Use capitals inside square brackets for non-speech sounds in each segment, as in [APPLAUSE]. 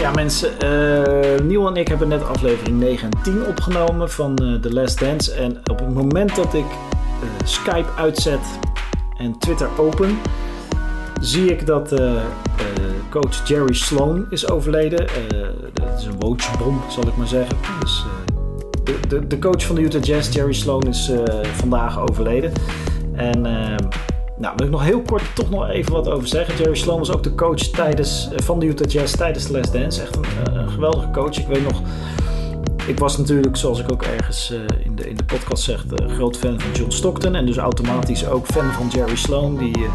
Ja, mensen, uh, Niel en ik hebben net aflevering 9 en 10 opgenomen van uh, The Last Dance. En op het moment dat ik uh, Skype uitzet en Twitter open, zie ik dat coach Jerry Sloan is overleden. dat is een wootjebom, zal ik maar zeggen. Dus, de, de, de, coach van de Utah Jazz, Jerry Sloan, is vandaag overleden. En nou, wil ik nog heel kort toch nog even wat over zeggen. Jerry Sloan was ook de coach tijdens, eh, van de Utah Jazz tijdens de Last Dance. Echt een, eh, een geweldige coach. Ik weet nog, ik was natuurlijk, zoals ik ook ergens uh, in, de, in de podcast zeg, groot fan van John Stockton. En dus automatisch ook fan van Jerry Sloan, die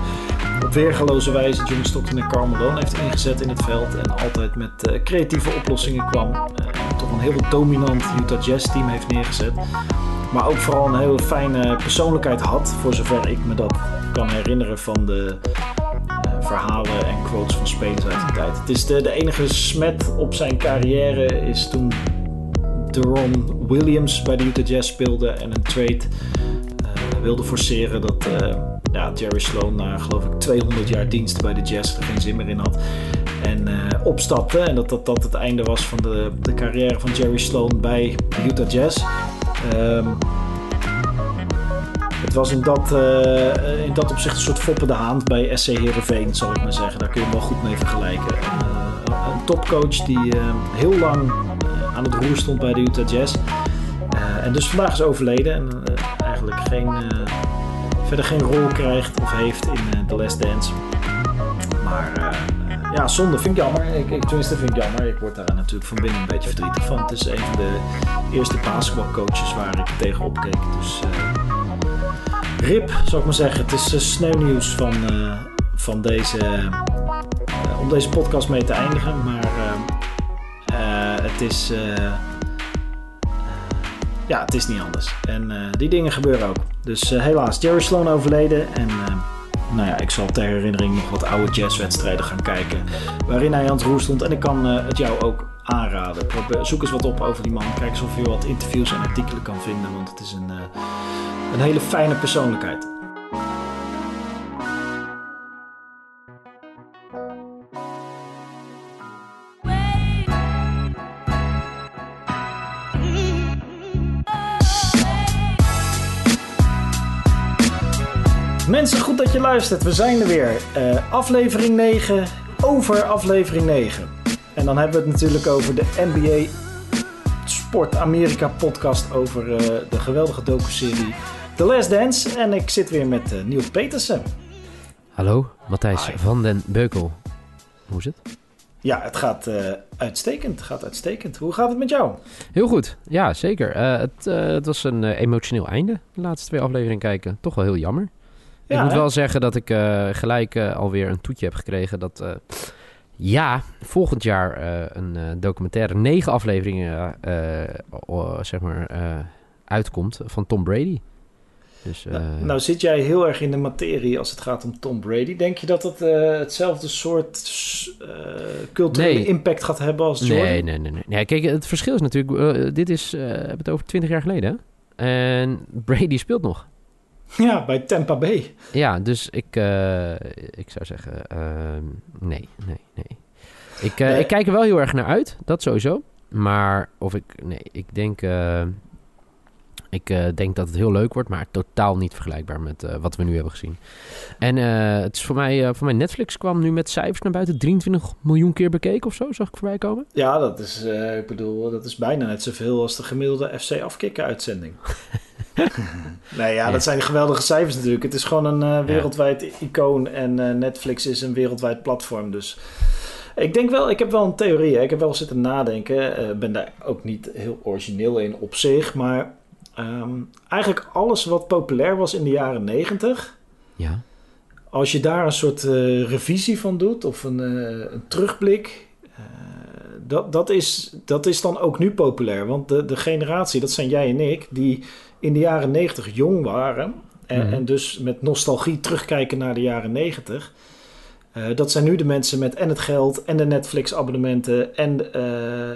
op weergaloze wijze John Stockton en Karl Malone heeft ingezet in het veld. En altijd met creatieve oplossingen kwam. toch een heel dominant Utah Jazz team heeft neergezet. Maar ook vooral een hele fijne persoonlijkheid had, voor zover ik me dat kan herinneren van de uh, verhalen en quotes van spelers uit die tijd. Het is de, enige smet op zijn carrière is toen Deron Williams bij de Utah Jazz speelde en een trade uh, wilde forceren dat uh, ja, Jerry Sloan na geloof ik 200 jaar dienst bij de Jazz er geen zin meer in had. En opstapte en dat, dat dat het einde was van de, de carrière van Jerry Sloan bij Utah Jazz. Um, het was in dat, uh, in dat opzicht een soort foppende haand bij SC Heerenveen, zal ik maar zeggen. Daar kun je hem wel goed mee vergelijken. Uh, een topcoach die uh, heel lang aan het roer stond bij de Utah Jazz. en dus vandaag is overleden en eigenlijk geen, verder geen rol krijgt of heeft in The Last Dance. Maar ja, zonde vind ik jammer. Ik, ik, tenminste vind ik jammer. Ik word daar natuurlijk van binnen een beetje verdrietig van. Het is een van de eerste basketbalcoaches waar ik tegenop keek. Dus Rip, zou ik maar zeggen. Het is uh, sneeuwnieuws van, uh, van deze, om deze podcast mee te eindigen. Maar het is, ja, het is niet anders. En die dingen gebeuren ook. Dus helaas, Jerry Sloan overleden. En nou ja, ik zal ter herinnering nog wat oude jazzwedstrijden gaan kijken. Waarin hij aan het roer stond. En ik kan het jou ook aanraden. Zoek eens wat op over die man. Kijk eens of je wat interviews en artikelen kan vinden. Want het is een een hele fijne persoonlijkheid. Mensen, goed dat je luistert. We zijn er weer. Uh, aflevering 9 over aflevering 9. En dan hebben we het natuurlijk over de NBA Sport Amerika podcast over uh, de geweldige docu-serie The Last Dance. En ik zit weer met uh, Petersen. Hallo, Matthijs van den Beukel. Hoe is het? Ja, het gaat uh, uitstekend. Het gaat uitstekend. Hoe gaat het met jou? Heel goed, ja zeker. Uh, het, het, was een emotioneel einde, de laatste twee afleveringen kijken. Toch wel heel jammer. Ik moet wel zeggen dat ik gelijk alweer een toetje heb gekregen dat... ja, volgend jaar een documentaire, negen afleveringen, zeg maar, uitkomt van Tom Brady. Dus, nou, uh... nou, zit jij heel erg in de materie als het gaat om Tom Brady. Denk je dat het uh, hetzelfde soort uh, culturele impact gaat hebben als Jordan? Nee, nee, nee. nee. nee kijk, het verschil is natuurlijk... dit is, we hebben het over 20 jaar geleden. En Brady speelt nog. Ja, bij Tampa Bay. Ja, dus ik, ik zou zeggen... Ehm, nee, nee, nee. Ik, nee. ik kijk er wel heel erg naar uit. Dat sowieso. Maar of ik... Nee, ik denk... Ik uh, denk dat het heel leuk wordt, maar totaal niet vergelijkbaar met uh, wat we nu hebben gezien. En uh, het is voor mij, voor mij, Netflix kwam nu met cijfers naar buiten. 23 miljoen keer bekeken of zo, zag ik voorbij komen. Ja, dat is, ik bedoel, dat is bijna net zoveel als de gemiddelde FC afkikken uitzending. [LAUGHS] nee, ja, dat zijn geweldige cijfers natuurlijk. Het is gewoon een wereldwijd ja. icoon en Netflix is een wereldwijd platform, dus... Ik denk wel, ik heb wel een theorie. Hè. Ik heb wel zitten nadenken. Ik ben daar ook niet heel origineel in op zich. Maar Um, eigenlijk alles wat populair was in de jaren negentig. Ja. Als je daar een soort uh, revisie van doet of een, uh, een terugblik. Uh, dat, dat, is, dat is dan ook nu populair. Want de, de generatie, dat zijn jij en ik, die in de jaren negentig jong waren. En, mm -hmm. en, dus met nostalgie terugkijken naar de jaren negentig. Uh, dat zijn nu de mensen met en het geld en de Netflix-abonnementen. En uh, uh,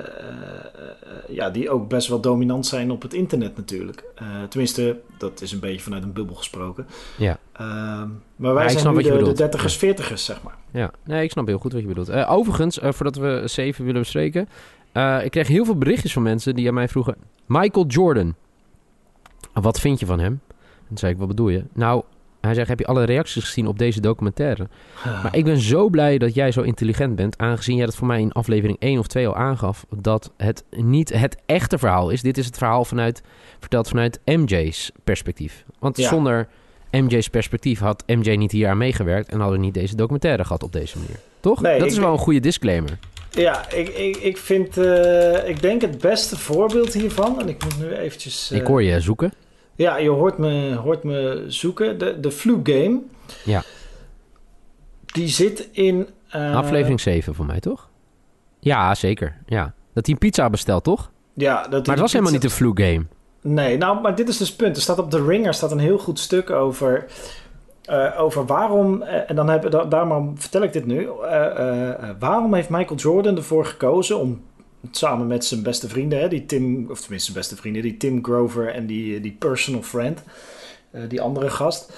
ja, die ook best wel dominant zijn op het internet natuurlijk. tenminste, dat is een beetje vanuit een bubbel gesproken. Ja. Ehm, maar wij zijn nu de, de dertigers, veertigers, zeg maar. Ja, nee, ik snap heel goed wat je bedoelt. overigens, voordat we zeven willen bespreken. ik kreeg heel veel berichtjes van mensen die aan mij vroegen... Michael Jordan, wat vind je van hem? En toen zei ik, wat bedoel je? Nou, hij zegt, heb je alle reacties gezien op deze documentaire? Maar ik ben zo blij dat jij zo intelligent bent, aangezien jij dat voor mij in aflevering 1 of 2 al aangaf, dat het niet het echte verhaal is. Dit is het verhaal vanuit, verteld vanuit MJ's perspectief. Want zonder MJ's perspectief had MJ niet hier aan meegewerkt en hadden we niet deze documentaire gehad op deze manier. Toch? dat is wel een goede disclaimer. Ja, ik, ik, ik vind, uh, ik denk het beste voorbeeld hiervan, en ik moet nu eventjes... Uh, ik hoor je zoeken. Ja, je hoort me, hoort me zoeken. De, de Flu Game. Ja. Die zit in... Uh, Aflevering 7 voor mij, toch? Ja, zeker. Ja. Dat hij een pizza bestelt, toch? Ja. Dat maar het was helemaal niet de Flu Game. Nee, nou, maar dit is dus het punt. Er staat op The Ringer staat een heel goed stuk over... Uh, over waarom, uh, en dan heb, da daarom vertel ik dit nu. Uh, waarom heeft Michael Jordan ervoor gekozen om samen met zijn beste vrienden, hè, die Tim, of tenminste zijn beste vrienden, die Tim Grover en die, die personal friend, uh, die andere gast.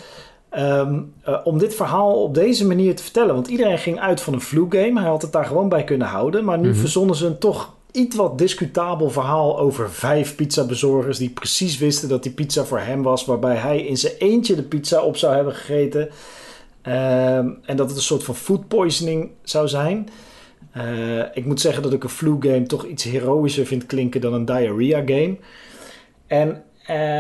Um, uh, om dit verhaal op deze manier te vertellen. Want iedereen ging uit van een flu game. Hij had het daar gewoon bij kunnen houden. Maar nu mm -hmm. verzonnen ze een toch iets wat discutabel verhaal over vijf pizzabezorgers die precies wisten dat die pizza voor hem was. Waarbij hij in zijn eentje de pizza op zou hebben gegeten. Um, en dat het een soort van food poisoning zou zijn. Uh, ik moet zeggen dat ik een flu game toch iets heroïscher vind klinken dan een diarrhea game. En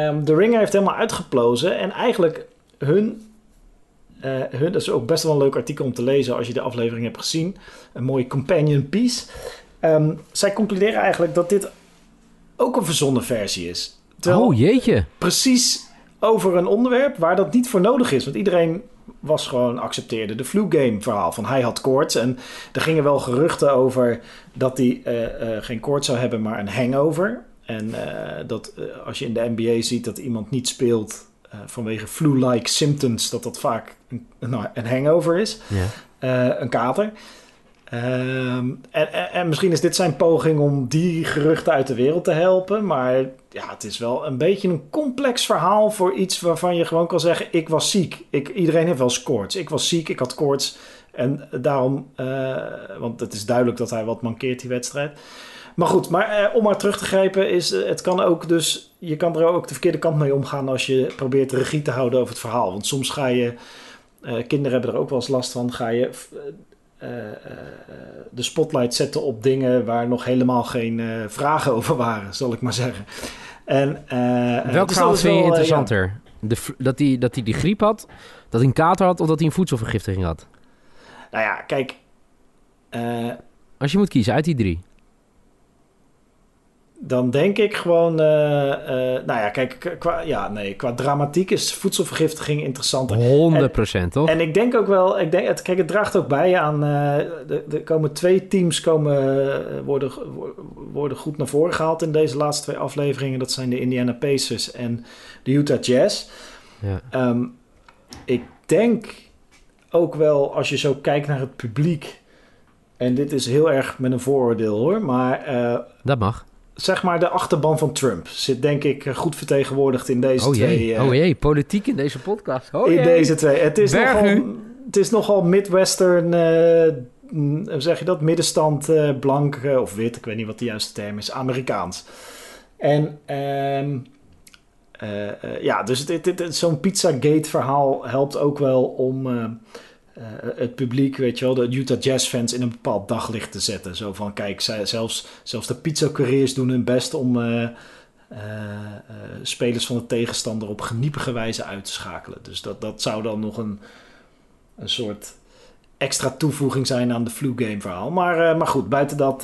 um, de Ringer heeft helemaal uitgeplozen. En eigenlijk hun, uh, hun, dat is ook best wel een leuk artikel om te lezen als je de aflevering hebt gezien. Een mooie companion piece. Um, zij concluderen eigenlijk dat dit ook een verzonnen versie is. Terwijl oh jeetje. Precies over een onderwerp waar dat niet voor nodig is. Want iedereen was gewoon accepteerde de flu game verhaal. Van hij had koorts en er gingen wel geruchten over dat hij uh, uh, geen koorts zou hebben, maar een hangover. En uh, dat als je in de NBA ziet dat iemand niet speelt vanwege flu-like symptoms, dat dat vaak een, nou, een hangover is. Ja. een kater. Um, en, en, en, misschien is dit zijn poging om die geruchten uit de wereld te helpen. Maar ja, het is wel een beetje een complex verhaal voor iets waarvan je gewoon kan zeggen: Ik was ziek. Ik, iedereen heeft wel eens koorts. Ik was ziek, ik had koorts. En daarom, uh, want het is duidelijk dat hij wat mankeert, die wedstrijd. Maar goed, maar uh, om maar terug te grijpen, is, uh, het kan ook dus, je kan er ook de verkeerde kant mee omgaan als je probeert regie te houden over het verhaal. Want soms ga je, kinderen hebben er ook wel eens last van, ga je de spotlight zetten op dingen waar nog helemaal geen vragen [LAUGHS] over waren, zal ik maar zeggen. En, Welk dus verhaal vind je interessanter? Ja. De, dat hij dat die, die griep had, dat hij een kater had of dat hij een voedselvergiftiging had? Nou ja, kijk. Als je moet kiezen uit die drie dan denk ik gewoon, uh, uh, nou ja, kijk, qua, ja, nee, qua dramatiek is voedselvergiftiging interessanter. 100% en, toch? En ik denk ook wel, ik denk, het, kijk, het draagt ook bij aan, uh, er komen twee teams komen, worden, worden goed naar voren gehaald in deze laatste twee afleveringen. Dat zijn de Indiana Pacers en de Utah Jazz. Ja. Um, ik denk ook wel, als je zo kijkt naar het publiek, en dit is heel erg met een vooroordeel hoor, maar... dat mag zeg maar de achterban van Trump zit denk ik goed vertegenwoordigd in deze oh twee. Uh, oh jee, politiek in deze podcast. Oh in deze twee. Het is, nogal, het is nogal Midwestern, uh, hoe zeg je dat? Middenstand, uh, blank of wit, ik weet niet wat de juiste term is, Amerikaans. En um, ja, dus zo'n Pizzagate verhaal helpt ook wel om uh, het publiek, weet je wel, de Utah Jazz fans in een bepaald daglicht te zetten. Zo van, kijk, zelfs, zelfs de pizza-couriers doen hun best om uh, uh, spelers van de tegenstander op geniepige wijze uit te schakelen. Dus dat, dat zou dan nog een, een soort extra toevoeging zijn aan de flu game verhaal. Maar, maar goed, buiten dat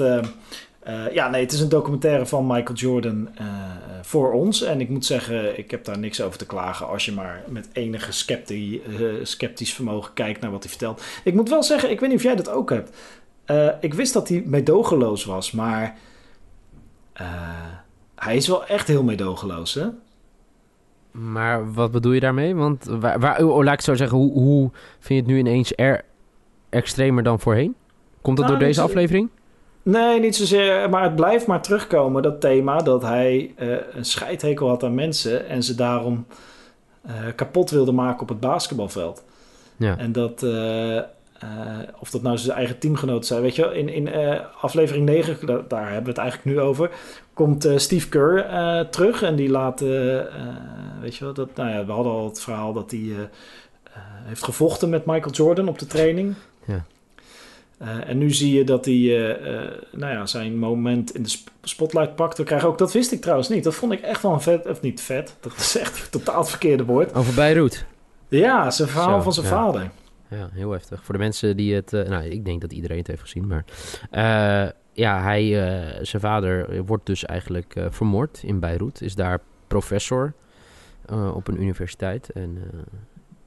uh, ja, nee, het is een documentaire van Michael Jordan uh, voor ons. En ik moet zeggen, ik heb daar niks over te klagen als je maar met enige uh, sceptisch vermogen kijkt naar wat hij vertelt. Ik moet wel zeggen, ik weet niet of jij dat ook hebt. ik wist dat hij meedogenloos was, maar hij is wel echt heel meedogenloos, hè? Maar wat bedoel je daarmee? Want waar, waar oh, laat ik zo zeggen, hoe, hoe vind je het nu ineens er extremer dan voorheen? Komt dat Nou, door deze aflevering? Nee, niet zozeer. Maar het blijft maar terugkomen, dat thema, dat hij eh, een scheidhekel had aan mensen en ze daarom eh, kapot wilde maken op het basketbalveld. Ja. En dat, eh, of dat nou zijn eigen teamgenoten zijn, weet je wel, in, in aflevering 9, da- daar hebben we het eigenlijk nu over, komt Steve Kerr terug en die laat, weet je wel, dat, nou ja, we hadden al het verhaal dat hij heeft gevochten met Michael Jordan op de training. Ja. Eh, en nu zie je dat hij eh, eh, nou ja, zijn moment in de sp- spotlight pakt. We krijgen ook, dat wist ik trouwens niet. Dat vond ik echt wel een vet, of niet vet, dat is echt [LAUGHS] totaal het verkeerde woord. Over Beirut. Ja, zijn verhaal Zo, van zijn ja. vader. Ja, heel heftig. Voor de mensen die het... nou, ik denk dat iedereen het heeft gezien, maar... ja, hij, zijn vader wordt dus eigenlijk vermoord in Beirut. Is daar professor op een universiteit. En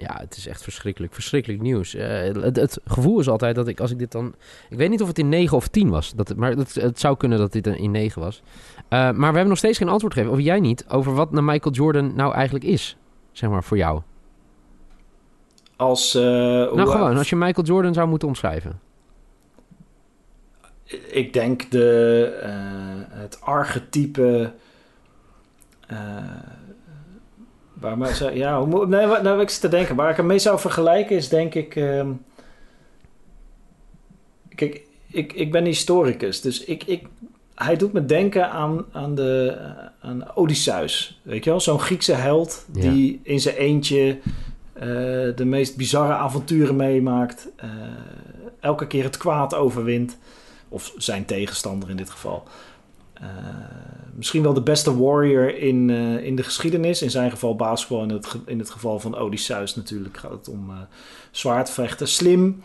ja, het is echt verschrikkelijk. Verschrikkelijk nieuws. Eh, het, het gevoel is altijd dat ik, als ik dit dan... Ik weet niet of het in 9 of 10 was. Dat, het- maar het, het zou kunnen dat dit in 9 was. Eh, maar we hebben nog steeds geen antwoord gegeven, of jij niet, over wat nou Michael Jordan nou eigenlijk is. Zeg maar, voor jou. Als, eh, Nou, gewoon, als je Michael Jordan zou moeten omschrijven. Ik denk de, het archetype. Waar maar, zo- ja, hoe moet, nee, wat- nou, ik zit te denken. Waar ik hem mee zou vergelijken is denk ik. ehm, kijk, ik, ik ben historicus, dus ik, ik, hij doet me denken aan, aan, de, aan Odysseus. Weet je wel, zo'n Griekse held Ja. die in zijn eentje eh, de meest bizarre avonturen meemaakt. eh, elke keer het kwaad overwint. Of zijn tegenstander in dit geval. Eh, misschien wel de beste warrior in, eh, in de geschiedenis. In zijn geval basketbal. In het, in het geval van Odysseus natuurlijk gaat het om eh zwaardvechten. Slim.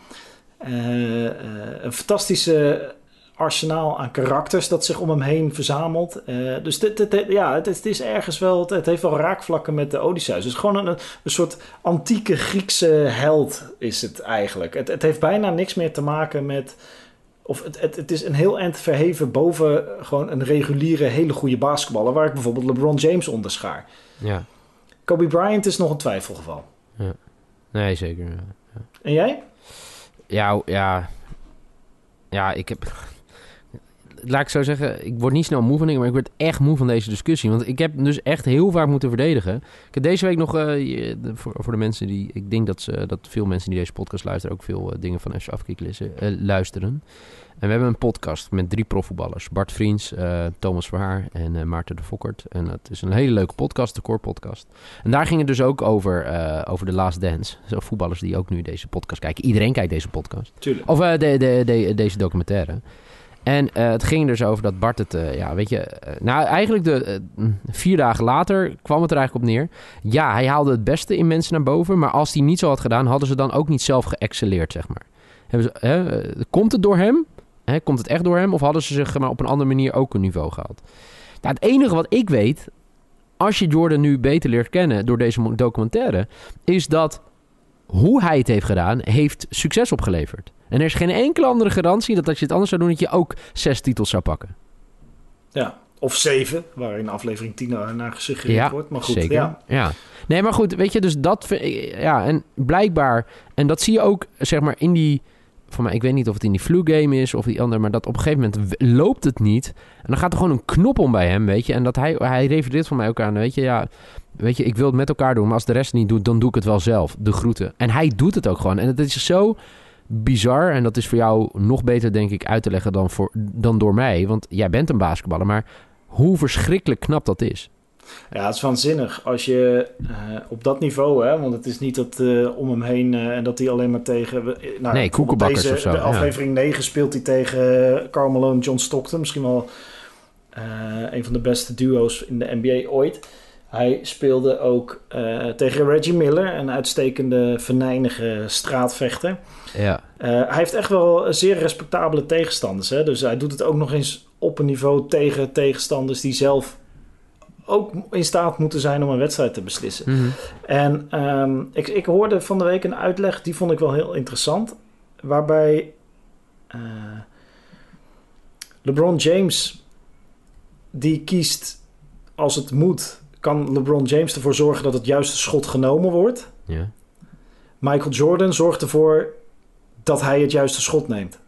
Een fantastische arsenaal aan karakters dat zich om hem heen verzamelt. Dus dit, ja, het, het is ergens wel... Het, heeft wel raakvlakken met de Odysseus. Dus gewoon een, een soort antieke Griekse held is het eigenlijk. Het, het heeft bijna niks meer te maken met... Of het, het, het is een heel eind verheven boven gewoon een reguliere, hele goede basketballer... waar ik bijvoorbeeld LeBron James onderschaar. Ja, Kobe Bryant is nog een twijfelgeval. nee, zeker. ja. En jij? Ja, ja. Ja, ik heb. Laat ik zo zeggen, ik word niet snel moe van dingen, maar ik word echt moe van deze discussie. Want ik heb hem dus echt heel vaak moeten verdedigen. Ik heb deze week nog, eh, voor, voor de mensen die, ik denk dat, ze, dat veel mensen die deze podcast luisteren ook veel eh, dingen van FC Afkiek lezen- eh, luisteren. En we hebben een podcast met drie profvoetballers. Bart Vriends, Thomas Verhaar en Maarten de Fokkert. En het is een hele leuke podcast, de Core Podcast. En daar ging het dus ook over, over The Last Dance. [LAUGHS] Zo voetballers die ook nu deze podcast kijken. Iedereen kijkt deze podcast. Tuurlijk. Of de, de, de, deze documentaire. En eh, het ging dus over dat Bart het, eh, ja, weet je... eh, nou, eigenlijk de, mm, vier dagen later kwam het er eigenlijk op neer. Ja, hij haalde het beste in mensen naar boven. Maar als hij niet zo had gedaan, hadden ze dan ook niet zelf geëxceleerd, zeg maar. Ze, hè, komt het door hem? Hè, komt het echt door hem? Of hadden ze zich maar op een andere manier ook een niveau gehaald? Nou, het enige wat ik weet, als je Jordan nu beter leert kennen door deze documentaire, is dat hoe hij het heeft gedaan, heeft succes opgeleverd. En er is geen enkele andere garantie dat als je het anders zou doen, dat je ook zes titels zou pakken. Ja. Of zeven, waar in aflevering 10 naar gesuggereerd Ja, wordt. Maar goed, Zeker. ja. Ja. Nee, maar goed, weet je, dus dat... Ja, en blijkbaar... En dat zie je ook, zeg maar, in die... Voor mij, ik weet niet of het in die flu game is of die andere, maar dat op een gegeven moment loopt het niet. En dan gaat er gewoon een knop om bij hem, weet je. En dat hij, hij refereert van mij ook aan, weet je, ja, weet je, ik wil het met elkaar doen, maar als de rest niet doet, dan doe ik het wel zelf. De groeten. En hij doet het ook gewoon. En het is zo bizar, en dat is voor jou nog beter, denk ik, uit te leggen dan, voor, dan door mij. Want jij bent een basketballer, maar hoe verschrikkelijk knap dat is. Ja, het is waanzinnig als je eh, op dat niveau, hè, want het is niet dat eh, om hem heen eh, en dat hij alleen maar tegen. Nou, Nee, koekenbakkers deze, of zo, De ja. aflevering 9 speelt hij tegen Carmelo en John Stockton, misschien wel een van de beste duo's in de NBA ooit. Hij speelde ook tegen Reggie Miller, een uitstekende, venijnige straatvechter. Ja. Hij heeft echt wel zeer respectabele tegenstanders. Hè? Dus hij doet het ook nog eens op een niveau tegen tegenstanders die zelf ook in staat moeten zijn om een wedstrijd te beslissen. Mhm. En ehm, ik, ik hoorde van de week een uitleg, die vond ik wel heel interessant. Waarbij eh, LeBron James, die kiest als het moet, kan LeBron James ervoor zorgen dat het juiste schot genomen wordt. Michael Jordan zorgt ervoor dat hij het juiste schot neemt.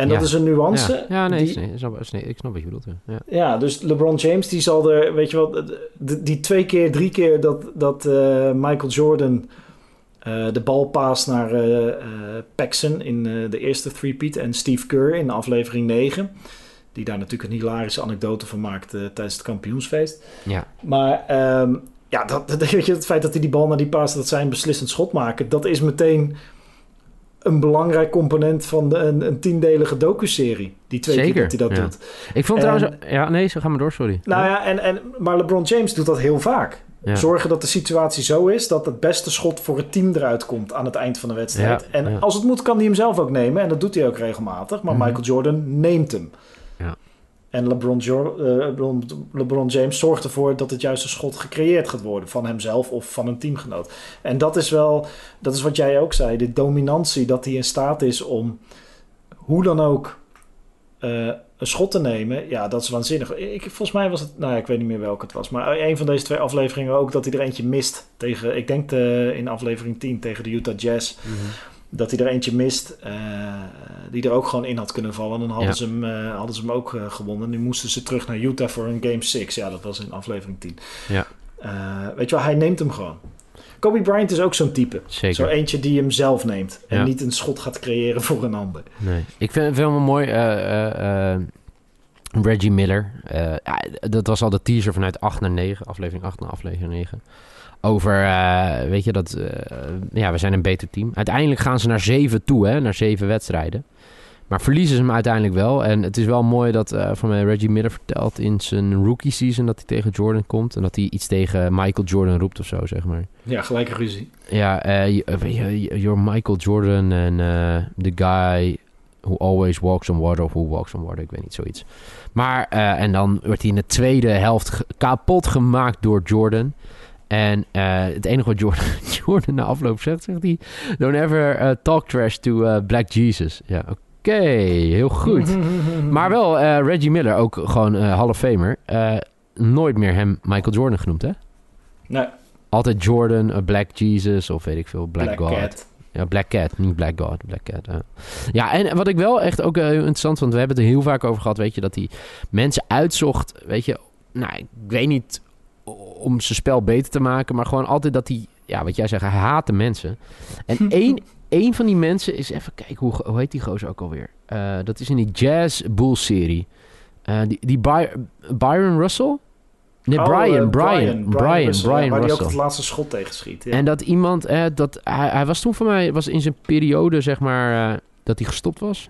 En dat is een nuance. Ja, ja nee, nee, nee, ik snap wat je bedoelt. Ja. ja, dus LeBron James, die zal er, weet je wat, die twee keer, drie keer dat, dat uh, Michael Jordan uh, de bal paast naar uh, Paxson in de eerste three-peat en Steve Kerr in aflevering 9. Die daar natuurlijk een hilarische anekdote van maakt tijdens het kampioensfeest. Ja. Maar um, ja, dat, dat, [LAUGHS] weet je, het feit dat hij die bal naar die paas, dat zij een beslissend schot maken, dat is meteen een belangrijk component van de, een, een tiendelige docu-serie. Die twee Zeker, keer dat hij dat doet. Ik vond trouwens... Ja, nee, zo gaan we door, sorry. Nou ja, en, en, maar LeBron James doet dat heel vaak. Zorgen dat de situatie zo is dat het beste schot voor het team eruit komt aan het eind van de wedstrijd. en als het moet, kan hij hem zelf ook nemen. En dat doet hij ook regelmatig. Maar mhm. Michael Jordan neemt hem. En LeBron, uh, LeBron, James zorgt ervoor dat het juiste schot gecreëerd gaat worden van hemzelf of van een teamgenoot. En dat is wel, dat is wat jij ook zei, de dominantie dat hij in staat is om hoe dan ook uh, een schot te nemen. Ja, dat is waanzinnig. Ik, volgens mij was het, nou ja, ik weet niet meer welke het was, maar een van deze twee afleveringen ook dat hij er eentje mist tegen, ik denk de, in aflevering 10 tegen de Utah Jazz. Mm dat hij er eentje mist uh, die er ook gewoon in had kunnen vallen. Dan hadden, ze, hem, uh, hadden ze hem ook uh, gewonnen. Nu moesten ze terug naar Utah voor een Game 6. Ja, dat was in aflevering 10. Ja. weet je wel, hij neemt hem gewoon. Kobe Bryant is ook zo'n type. Zeker. Zo eentje die hem zelf neemt. En niet een schot gaat creëren voor een ander. Nee. Ik vind het wel mooi... Reggie Miller. dat was al de teaser vanuit 8 naar 9. Aflevering 8 naar aflevering 9 over, uh, weet je, dat, uh, ja, we zijn een beter team. Uiteindelijk gaan ze naar zeven toe, hè, naar zeven wedstrijden. Maar verliezen ze hem uiteindelijk wel. En het is wel mooi dat uh, van mij Reggie Miller vertelt in zijn rookie season dat hij tegen Jordan komt. En dat hij iets tegen Michael Jordan roept of zo, zeg maar. Ja, gelijke ruzie. Ja, uh, you're Michael Jordan en the guy who always walks on water of who walks on water. Ik weet niet, zoiets. Maar, en dan wordt hij in de tweede helft kapot gemaakt door Jordan. En uh, het enige wat Jordan, [LAUGHS] Jordan na afloop zegt, zegt hij... Don't ever uh, talk trash to uh, Black Jesus. Ja, oké. Heel goed. [LAUGHS] maar wel Reggie Miller, ook gewoon Hall of Famer. nooit meer hem Michael Jordan genoemd, hè? Nee. Altijd Jordan, Black Jesus of weet ik veel, Black, Black God. Cat. Ja, Black Cat, niet Black God, Black Cat. Ja, en wat ik wel echt ook heel interessant vond... we hebben het er heel vaak over gehad, weet je... dat hij mensen uitzocht, weet je... Nou, ik weet niet om zijn spel beter te maken. Maar gewoon altijd dat hij, ja, wat jij zegt, hij haat de mensen. En [LAUGHS] één, één van die mensen is, even kijken, hoe, hoe heet die gozer ook alweer? Uh, dat is in die Jazz Bulls serie. Uh, die die Byron Russell? Nee, oh, Brian, uh, Brian, Brian, Brian, Brian, Russell, Brian Russell. die ook het laatste schot tegen schiet. Ja. En dat iemand, uh, dat, hij, hij, was toen voor mij, was in zijn periode, zeg maar, dat hij gestopt was.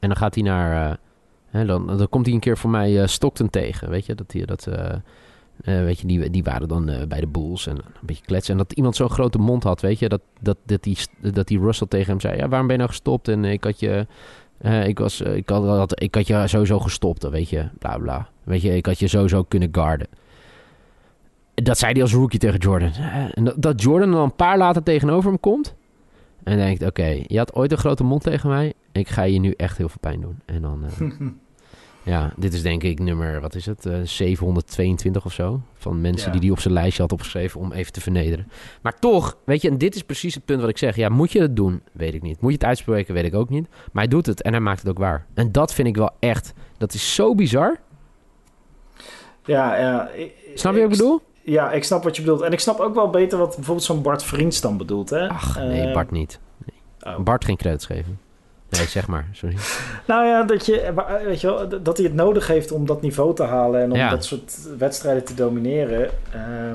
En dan gaat hij naar, uh, dan, dan komt hij een keer voor mij Stockton tegen, weet je, dat hij dat... Uh, weet je, die, die waren dan uh, bij de Bulls en een beetje kletsen. En dat iemand zo'n grote mond had, weet je, dat, dat, dat, die, dat die Russell tegen hem zei: Ja, waarom ben je nou gestopt? En ik had je. Uh, ik, was, ik, had, ik had je sowieso gestopt, weet je, bla bla. Weet je, ik had je sowieso kunnen guarden. Dat zei hij als rookie tegen Jordan. En dat, dat Jordan dan een paar later tegenover hem komt. En denkt: Oké, je had ooit een grote mond tegen mij. Ik ga je nu echt heel veel pijn doen. En dan. [LAUGHS] Ja, dit is denk ik nummer, wat is het, uh, eh, 722 of zo. Van mensen die die op zijn lijstje had opgeschreven om even te vernederen. Maar toch, weet je, en dit is precies het punt wat ik zeg. Ja, moet je het doen? Weet ik niet. Moet je het uitspreken? Weet ik ook niet. Maar hij doet het en hij maakt het ook waar. En dat vind ik wel echt, dat is zo bizar. Ja, ja. snap je wat ik bedoel? Ja, ik snap wat je bedoelt. En ik snap ook wel beter wat bijvoorbeeld zo'n Bart Vriends dan bedoelt, hè? Ach, nee, uh, Bart niet. Nee. Oh. Bart geen credits geven. Nee, zeg maar, sorry. [LAUGHS] nou ja, dat, je, weet je wel, dat hij het nodig heeft om dat niveau te halen en om dat soort wedstrijden te domineren. Uh,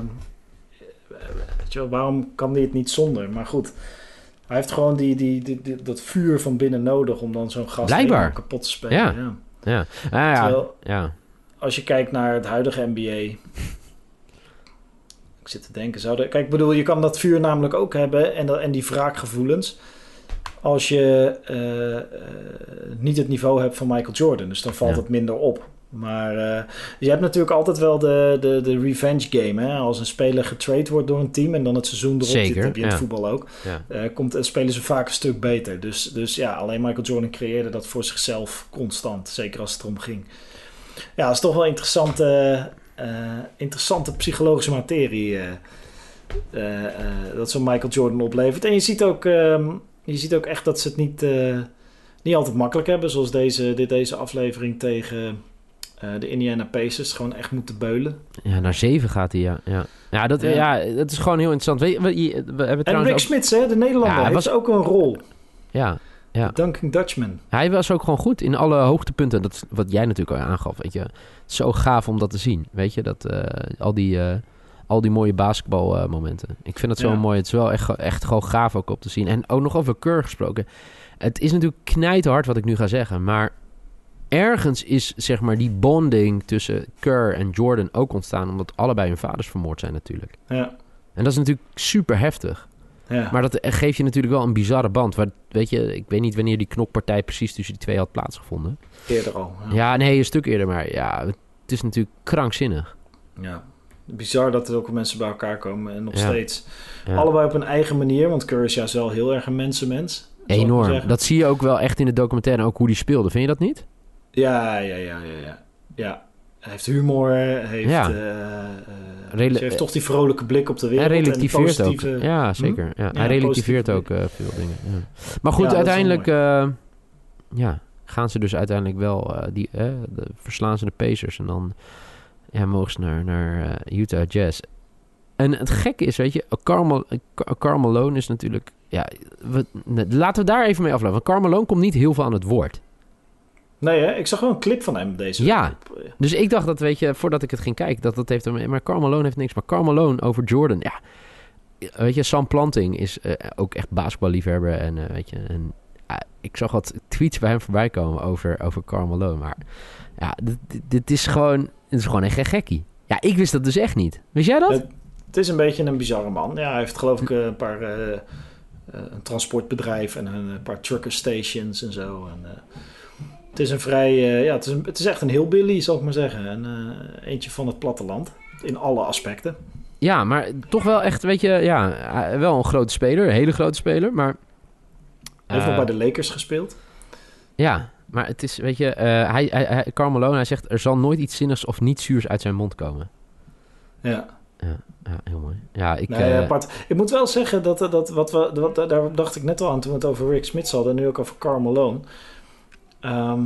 weet je wel, waarom kan hij het niet zonder? Maar goed, hij heeft gewoon die, die, die, dat vuur van binnen nodig om dan zo'n gast kapot te spelen. Ja, ja. ja. Ah, ja. Terwijl, ja. als je kijkt naar het huidige NBA... [LAUGHS] Ik zit te denken, zou de, kijk, ik bedoel, je kan dat vuur namelijk ook hebben en, en die wraakgevoelens als je uh, uh, niet het niveau hebt van Michael Jordan. Dus dan valt ja. het minder op. Maar uh, je hebt natuurlijk altijd wel de, de, de revenge game. Hè? Als een speler getrade wordt door een team en dan het seizoen erop Zeker, zit, heb je in ja. het voetbal ook. Ja. komt, spelen ze vaak een stuk beter. Dus, dus ja, alleen Michael Jordan creëerde dat voor zichzelf constant. Zeker als het erom ging. Ja, dat is toch wel interessante, interessante psychologische materie. eh, eh, dat zo'n Michael Jordan oplevert. En je ziet ook, ehm, je ziet ook echt dat ze het niet, eh, niet altijd makkelijk hebben. Zoals deze, dit, deze aflevering tegen eh, de Indiana Pacers. Gewoon echt moeten beulen. Ja, naar zeven gaat hij, ja. Ja, ja, dat, Ja. ja. dat is gewoon heel interessant. We, je- we hebben En Rick ook... Smits, hè, de Nederlander, Ja, was- ook een rol. Ja, ja. Duncan Dutchman. Hij was ook gewoon goed in alle hoogtepunten. Dat is wat jij natuurlijk al aangaf, weet je. Zo gaaf om dat te zien, weet je. Dat, eh, al, die, al die mooie basketbalmomenten. Ik vind het zo Ja. mooi. Het is wel echt, echt gewoon gaaf ook op te zien. En ook nog over Keur gesproken. Het is natuurlijk knijterhard wat ik nu ga zeggen. Maar ergens is zeg maar die bonding tussen Kerr en Jordan ook ontstaan... omdat allebei hun vaders vermoord zijn natuurlijk. Ja, En dat is natuurlijk super heftig. ja. Maar dat geeft je natuurlijk wel een bizarre band. Waar, weet je, ik weet niet wanneer die knokpartij precies tussen die twee had plaatsgevonden. eerder al. Ja. Ja, nee, een stuk eerder. Maar ja, het is natuurlijk krankzinnig. Ja. Bizar dat er ook mensen bij elkaar komen en nog Ja. steeds. Ja. Allebei op een eigen manier, want Curry is juist wel heel erg een mensenmens. Enorm. Dat zie je ook wel echt in de documentaire. Ook hoe die speelde. Vind je dat niet? Ja, ja, ja, ja, ja. ja. Hij heeft humor, heeft, Ja. eh, eh, heeft toch die vrolijke blik op de wereld. Hij en relativeert ook. Ja, zeker. Ja, Ja, hij relativeert ook eh, veel dingen. Ja. Maar goed, uiteindelijk ja, gaan ze dus uiteindelijk wel... die, de, verslaan ze de Pacers. En dan ja, mogen ze naar, naar eh, Utah Jazz. En het gekke is, weet je... Carmel, Carmelo is natuurlijk... Ja, we, laten we daar even mee aflopen. Want Carmelo komt niet heel veel aan het woord. Nee, hè? ik zag wel een clip van hem deze Ja. week. Dus ik dacht dat, weet je, voordat ik het ging kijken, dat dat heeft hem. Maar Carmelo heeft niks. Maar Carmelo over Jordan, ja. Weet je, Sam Planting is eh, ook echt basketballiefhebber. En eh, weet je, en, ik zag wat tweets bij hem voorbij komen over, over Carmelo. Maar ja, dit, dit is gewoon, dit is gewoon echt een gekkie. Ja, ik wist dat dus echt niet. Wist jij dat? Het, het is een beetje een bizarre man. Ja, hij heeft geloof ik eh, een paar... eh, een transportbedrijf en een, paar trucker stations en zo. En, het is een vrij... ja, het is, een, het is echt een heel Billy, zal ik maar zeggen. En, eentje van het platteland. In alle aspecten. Ja, maar toch wel echt, weet je, ja, wel een grote speler. Een hele grote speler, maar... Hij heeft nog bij de Lakers gespeeld. Ja, maar het is, weet je, eh, hij, hij, hij, Carmelo, hij zegt... er zal nooit iets zinnigs of niet zuurs uit zijn mond komen. Ja. Ja, heel mooi. Ja, ik... Nee, eh, apart. Ik moet wel zeggen dat, dat wat we, wat, daar dacht ik net al aan toen we het over Rick Smits hadden en nu ook over Carmelo. Ehm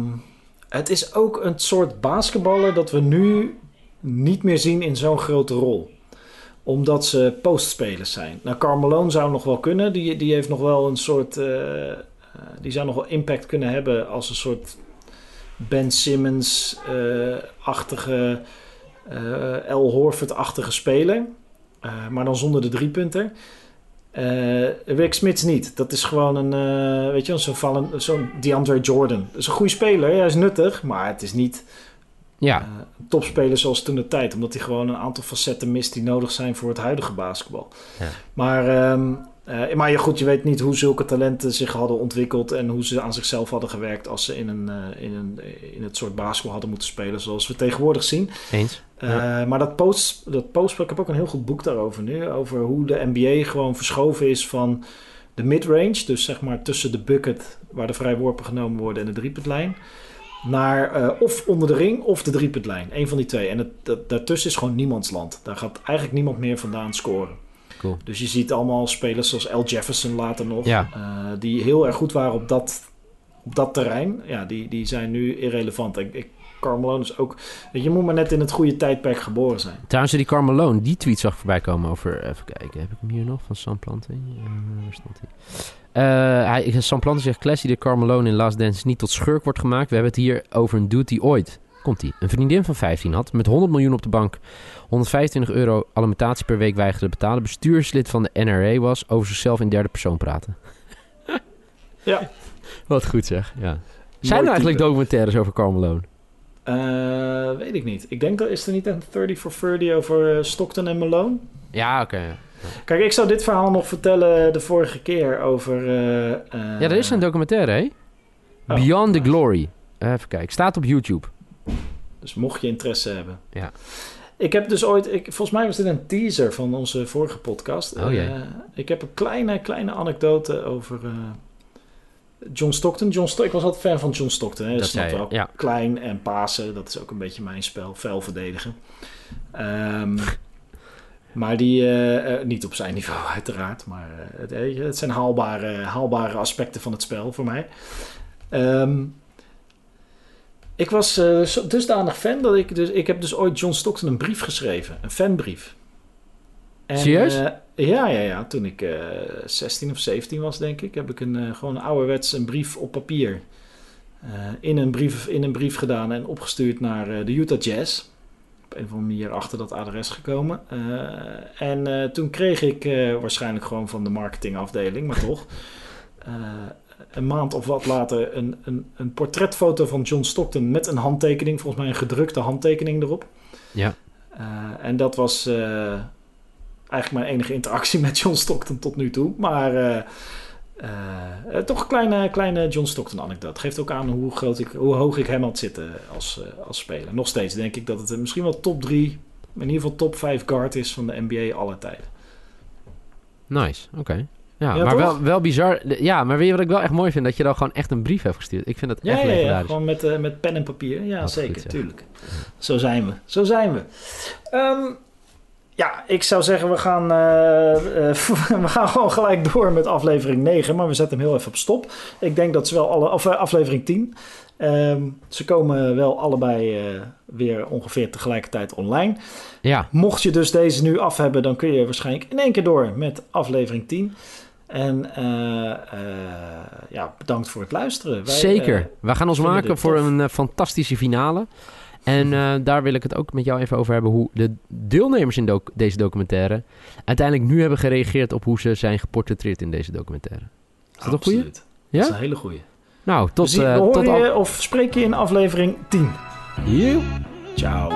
het is ook een soort basketballer dat we nu niet meer zien in zo'n grote rol. Omdat ze postspelers zijn. Nou, Carmelo zou nog wel kunnen. Die, die heeft nog wel een soort. eh, eh, die zou nog wel impact kunnen hebben als een soort Ben Simmons-achtige. eh L. Horford-achtige speler. Eh, maar dan zonder de driepunter. Eh Rick Smits niet. Dat is gewoon een, eh, weet je, zo'n Valen- zo'n DeAndre Jordan. Dat is een goede speler, hij is nuttig, maar het is niet ja, eh, een topspeler zoals toen de tijd. Omdat hij gewoon een aantal facetten mist die nodig zijn voor het huidige basketbal. Ja. Maar, ehm, eh, maar ja, goed, je weet niet hoe zulke talenten zich hadden ontwikkeld en hoe ze aan zichzelf hadden gewerkt als ze in, een, eh, in, een, in het soort basketbal hadden moeten spelen zoals we tegenwoordig zien. eens. Eh, Ja. Maar dat post, dat post, ik heb ook een heel goed boek daarover nu. Over hoe de NBA gewoon verschoven is van de midrange. Dus zeg maar tussen de bucket, waar de vrijworpen genomen worden, en de driepuntlijn. Naar of onder de ring of de driepuntlijn. Eén van die twee. En het, dat, daartussen is gewoon niemands land. Daar gaat eigenlijk niemand meer vandaan scoren. Cool. Dus je ziet allemaal spelers zoals L. Jefferson later nog. Ja. eh, die heel erg goed waren op dat, op dat terrein. Ja, die, die zijn nu irrelevant. Ik, ik, Carmelo is ook... Je moet maar net in het goede tijdperk geboren zijn. Trouwens, die Carmelo, die tweet zag voorbij komen over... Even kijken, heb ik hem hier nog? Van Sam Planting? Eh, waar stond hij? Eh, hij? Sam zegt... Classy de Carmelo in Last Dance niet tot schurk wordt gemaakt. We hebben het hier over een dude die ooit... Komt-ie. Een vriendin van 15 had. Met 100 miljoen op de bank. 125 euro alimentatie per week weigerde betalen. Bestuurslid van de NRA was. Over zichzelf in derde persoon praten. [LAUGHS] Ja. Wat goed zeg. Ja. Zijn er eigenlijk documentaires over Carmelo? Eh, weet ik niet. Ik denk dat is er niet een 30 for 30 over eh, Stockton en Malone. Ja, oké. Kijk, ik zou dit verhaal nog vertellen de vorige keer over. eh, eh, Ja, er is een documentaire, hè? oh, Beyond the. Glory. Even kijken. Staat op YouTube. Dus mocht je interesse hebben. Ja. Ik heb dus ooit, ik, volgens mij was dit een teaser van onze vorige podcast. Oh, jee. Eh, ik heb een kleine, kleine anekdote over eh, John Stockton. John Sto ik was altijd fan van John Stockton. Hè? Dat snap ook. ja. Klein en pasen, dat is ook een beetje mijn spel. Fel verdedigen. Ehm, [LAUGHS] Maar die, eh, niet op zijn niveau uiteraard, maar het, het zijn haalbare, haalbare aspecten van het spel voor mij. Ehm, ik was zo- dusdanig fan dat ik dus... Ik heb dus ooit John Stockton een brief geschreven. Een fanbrief. En, Serieus? eh, ja, ja, ja. Toen ik eh 16 of 17 was, denk ik, heb ik een, gewoon ouderwets een brief op papier... in, een brief, in een brief gedaan en opgestuurd naar de Utah Jazz. Op een of andere manier achter dat adres gekomen. En toen kreeg ik waarschijnlijk gewoon van de marketingafdeling, maar toch... een maand of wat later een, een, een portretfoto van John Stockton met een handtekening, volgens mij een gedrukte handtekening erop. Ja. Eh, en dat was eh, eigenlijk mijn enige interactie [LAUGHS] met John Stockton tot nu toe. Maar eh, toch een kleine, kleine John Stockton anekdote. Geeft ook aan hoe, groot ik, hoe hoog ik hem had zitten als, als speler. Nog steeds denk ik dat het misschien wel top 3, in ieder geval top 5 guard is van de NBA alle tijden. Nice, oké. Ja, Ja, maar toch? wel, wel bizar. Ja, maar weet je wat ik wel echt mooi vind? Dat je dan gewoon echt een brief hebt gestuurd. Ik vind dat Ja, echt ja, ja, gewoon met, eh, met pen en papier. Ja, zeker, tuurlijk. Zo zijn we. Zo zijn we. Ehm, ja, ik zou zeggen, we gaan, eh, eh, [LAUGHS] we gaan gewoon gelijk door met aflevering 9. Maar we zetten hem heel even op stop. Ik denk dat ze wel alle... Of aflevering 10. Ehm, ze komen wel allebei weer ongeveer tegelijkertijd online. Ja, Mocht je dus deze nu af hebben, dan kun je waarschijnlijk in één keer door met aflevering 10. En eh, eh, ja, bedankt voor het luisteren. Wij, zeker. eh, We gaan ons maken voor tof. een fantastische finale. En daar wil ik het ook met jou even over hebben. Hoe de deelnemers in doc- deze documentaire uiteindelijk nu hebben gereageerd op hoe ze zijn geportretteerd in deze documentaire. Is dat een goeie? absoluut. Ja? Dat is een hele goeie. Nou, tot, we zien, we horen tot je of spreek je in aflevering 10. Joe. Ciao.